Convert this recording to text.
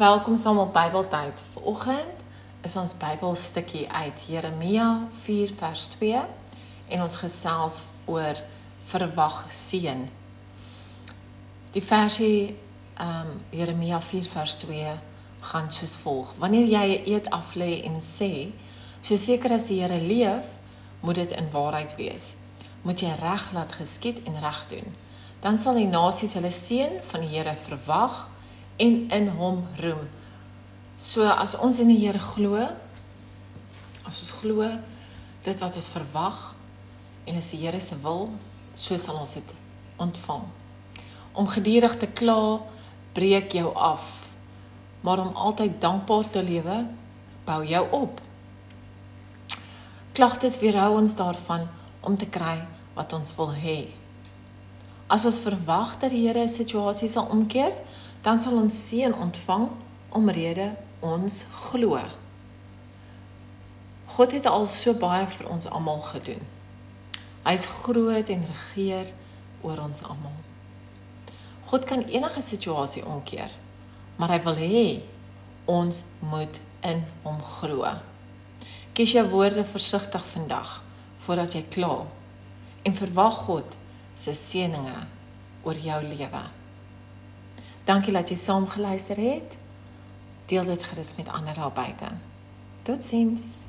Welkom saam op Bybeltyd. Vanoggend is ons Bybelstukkie uit Jeremia 4 vers 2 en ons gesels oor verwag seën. Die versie ehm um, Jeremia 4 vers 2 gaan soos volg: Wanneer jy 'n eed aflê en sê, so seker as die Here leef, moet dit in waarheid wees. Moet jy reg laat geskied en reg doen. Dan sal die nasies hulle seën van die Here verwag en in hom roem. So as ons in die Here glo, as ons glo dit wat ons verwag en is die Here se wil, so sal ons dit ontvang. Om gedurig te kla breek jou af. Maar om altyd dankbaar te lewe, bou jou op. Klagtes weerhou ons daarvan om te kry wat ons wil hê. As ons verwag dat die Here 'n situasie sal omkeer, dan sal ons seën ontvang omrede ons glo. God het al so baie vir ons almal gedoen. Hy's groot en regeer oor ons almal. God kan enige situasie omkeer, maar hy wil hê ons moet in hom glo. Kies jou woorde versigtig vandag voordat jy kla en verwag God se seëninge oor jou lewe. Dankie dat jy saam geluister het. Deel dit gerus met ander daar buite. Totsiens.